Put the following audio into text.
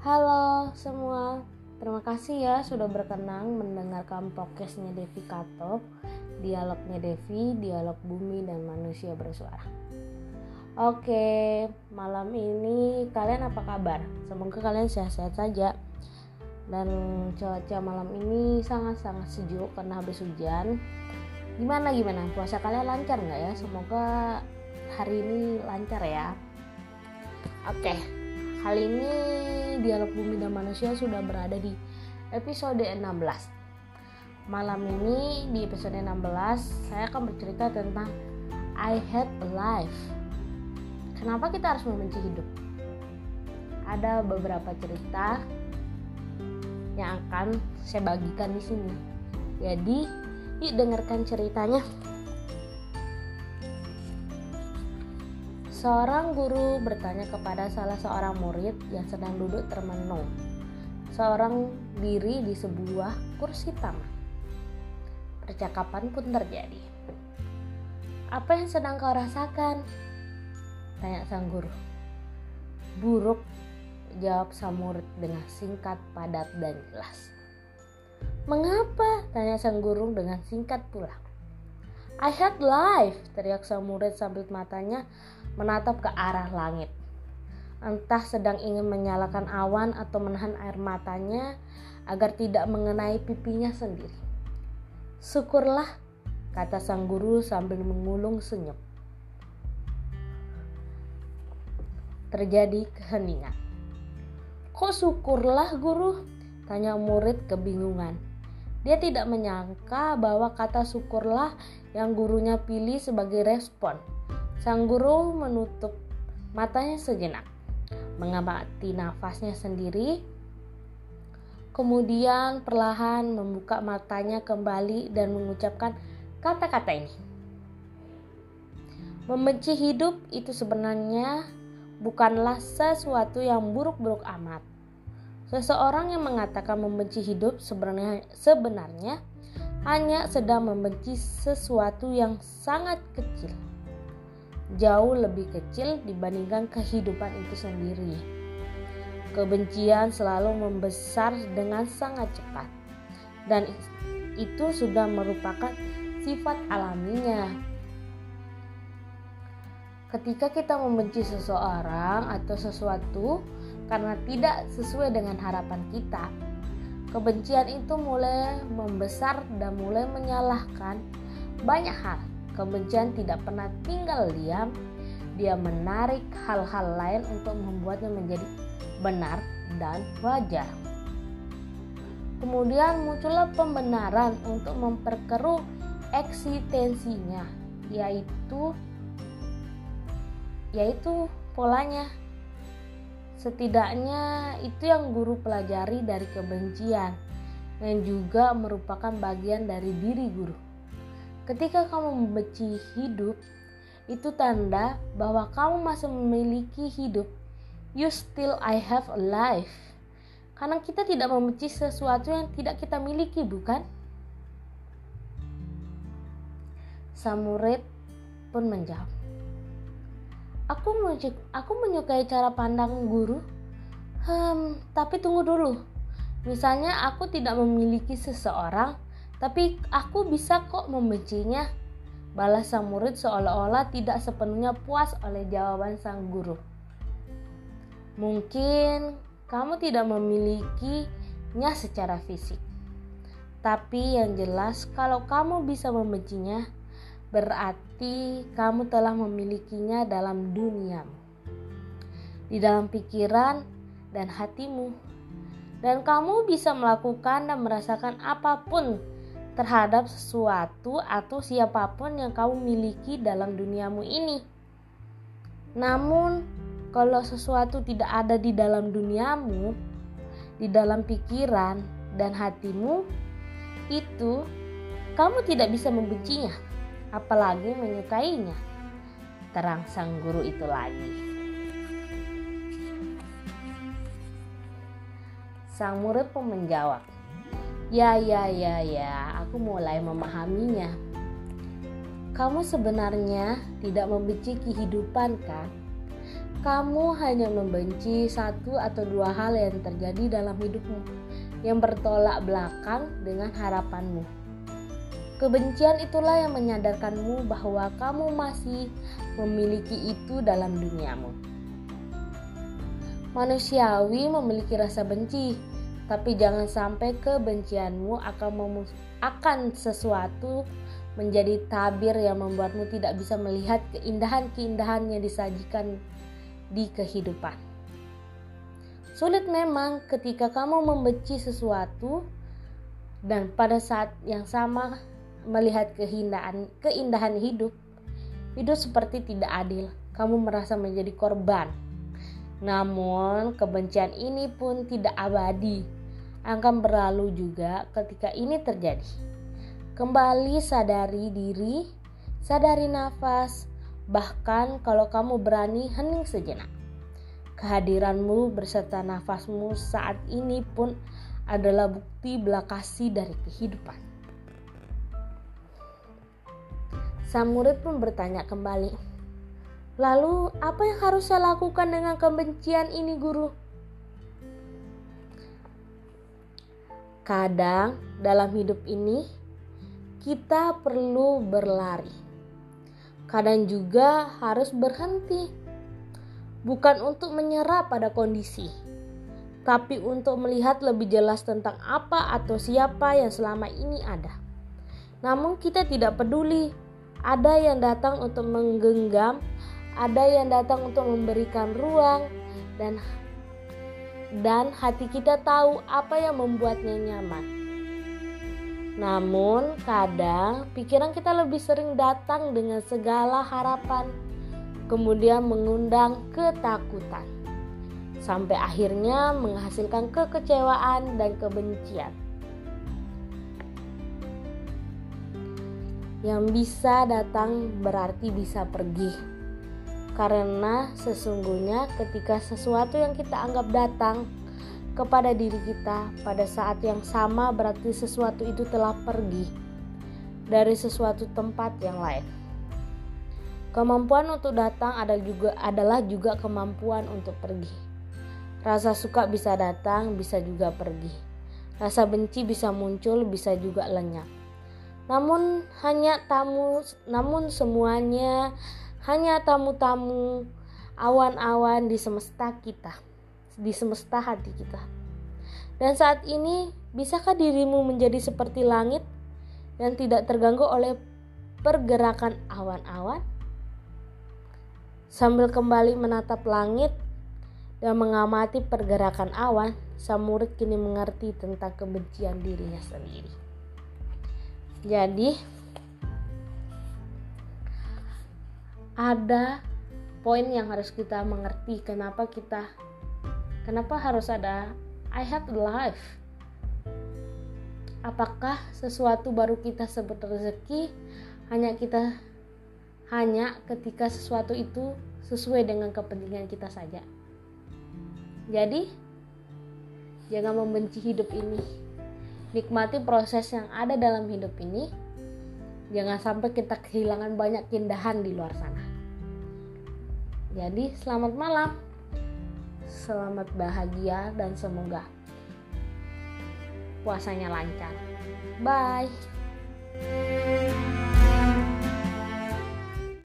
Halo semua, terima kasih ya sudah berkenan mendengarkan podcastnya Devi Kato, dialognya Devi, dialog bumi dan manusia bersuara. Oke, malam ini kalian apa kabar? Semoga kalian sehat-sehat saja. Dan cuaca malam ini sangat-sangat sejuk karena habis hujan. Gimana gimana? Puasa kalian lancar nggak ya? Semoga hari ini lancar ya. Oke, kali ini dialog bumi dan manusia sudah berada di episode 16. Malam ini di episode 16 saya akan bercerita tentang I hate life. Kenapa kita harus membenci hidup? Ada beberapa cerita yang akan saya bagikan di sini. Jadi, yuk dengarkan ceritanya. Seorang guru bertanya kepada salah seorang murid yang sedang duduk termenung. Seorang diri di sebuah kursi taman. Percakapan pun terjadi. Apa yang sedang kau rasakan? Tanya sang guru. Buruk, jawab sang murid dengan singkat, padat, dan jelas. Mengapa? Tanya sang guru dengan singkat pula. I had life, teriak sang murid sambil matanya menatap ke arah langit. Entah sedang ingin menyalakan awan atau menahan air matanya agar tidak mengenai pipinya sendiri. Syukurlah, kata sang guru sambil mengulung senyum. Terjadi keheningan. Kok syukurlah guru? Tanya murid kebingungan. Dia tidak menyangka bahwa kata syukurlah yang gurunya pilih sebagai respon. Sang guru menutup matanya sejenak, mengamati nafasnya sendiri, kemudian perlahan membuka matanya kembali dan mengucapkan kata-kata ini. Membenci hidup itu sebenarnya bukanlah sesuatu yang buruk-buruk amat. Seseorang yang mengatakan membenci hidup sebenarnya sebenarnya hanya sedang membenci sesuatu yang sangat kecil. Jauh lebih kecil dibandingkan kehidupan itu sendiri. Kebencian selalu membesar dengan sangat cepat. Dan itu sudah merupakan sifat alaminya. Ketika kita membenci seseorang atau sesuatu karena tidak sesuai dengan harapan kita, Kebencian itu mulai membesar dan mulai menyalahkan banyak hal. Kebencian tidak pernah tinggal diam. Dia menarik hal-hal lain untuk membuatnya menjadi benar dan wajar. Kemudian muncullah pembenaran untuk memperkeruh eksistensinya, yaitu yaitu polanya Setidaknya itu yang guru pelajari dari kebencian yang juga merupakan bagian dari diri guru. Ketika kamu membenci hidup, itu tanda bahwa kamu masih memiliki hidup. You still I have a life. Karena kita tidak membenci sesuatu yang tidak kita miliki, bukan? Samuret pun menjawab, Aku aku menyukai cara pandang guru. Hmm, tapi tunggu dulu. Misalnya aku tidak memiliki seseorang, tapi aku bisa kok membencinya. Balas sang murid seolah-olah tidak sepenuhnya puas oleh jawaban sang guru. Mungkin kamu tidak memilikinya secara fisik. Tapi yang jelas kalau kamu bisa membencinya, berarti kamu telah memilikinya dalam duniamu, di dalam pikiran dan hatimu, dan kamu bisa melakukan dan merasakan apa pun terhadap sesuatu atau siapa pun yang kamu miliki dalam duniamu ini. Namun, kalau sesuatu tidak ada di dalam duniamu, di dalam pikiran dan hatimu, itu kamu tidak bisa membencinya apalagi menyukainya. Terang sang guru itu lagi. Sang murid pun menjawab, Ya, ya, ya, ya, aku mulai memahaminya. Kamu sebenarnya tidak membenci kehidupan kan? kamu hanya membenci satu atau dua hal yang terjadi dalam hidupmu yang bertolak belakang dengan harapanmu. Kebencian itulah yang menyadarkanmu bahwa kamu masih memiliki itu dalam duniamu. Manusiawi memiliki rasa benci, tapi jangan sampai kebencianmu akan akan sesuatu menjadi tabir yang membuatmu tidak bisa melihat keindahan-keindahan yang disajikan di kehidupan. Sulit memang ketika kamu membenci sesuatu dan pada saat yang sama melihat keindahan keindahan hidup. Hidup seperti tidak adil. Kamu merasa menjadi korban. Namun, kebencian ini pun tidak abadi. Akan berlalu juga ketika ini terjadi. Kembali sadari diri, sadari nafas, bahkan kalau kamu berani hening sejenak. Kehadiranmu berserta nafasmu saat ini pun adalah bukti belakasi dari kehidupan. Sang murid pun bertanya kembali, Lalu apa yang harus saya lakukan dengan kebencian ini guru? Kadang dalam hidup ini kita perlu berlari. Kadang juga harus berhenti, bukan untuk menyerah pada kondisi, tapi untuk melihat lebih jelas tentang apa atau siapa yang selama ini ada. Namun, kita tidak peduli. Ada yang datang untuk menggenggam, ada yang datang untuk memberikan ruang, dan dan hati kita tahu apa yang membuatnya nyaman. Namun, kadang pikiran kita lebih sering datang dengan segala harapan, kemudian mengundang ketakutan, sampai akhirnya menghasilkan kekecewaan dan kebencian. Yang bisa datang berarti bisa pergi, karena sesungguhnya ketika sesuatu yang kita anggap datang kepada diri kita pada saat yang sama berarti sesuatu itu telah pergi dari sesuatu tempat yang lain. Kemampuan untuk datang adalah juga adalah juga kemampuan untuk pergi. Rasa suka bisa datang, bisa juga pergi. Rasa benci bisa muncul, bisa juga lenyap. Namun hanya tamu, namun semuanya hanya tamu-tamu awan-awan di semesta kita di semesta hati kita. Dan saat ini, bisakah dirimu menjadi seperti langit yang tidak terganggu oleh pergerakan awan-awan? Sambil kembali menatap langit dan mengamati pergerakan awan, sang murid kini mengerti tentang kebencian dirinya sendiri. Jadi, ada poin yang harus kita mengerti kenapa kita Kenapa harus ada I have life? Apakah sesuatu baru kita sebut rezeki hanya kita hanya ketika sesuatu itu sesuai dengan kepentingan kita saja? Jadi, jangan membenci hidup ini. Nikmati proses yang ada dalam hidup ini. Jangan sampai kita kehilangan banyak keindahan di luar sana. Jadi, selamat malam selamat bahagia dan semoga puasanya lancar. Bye.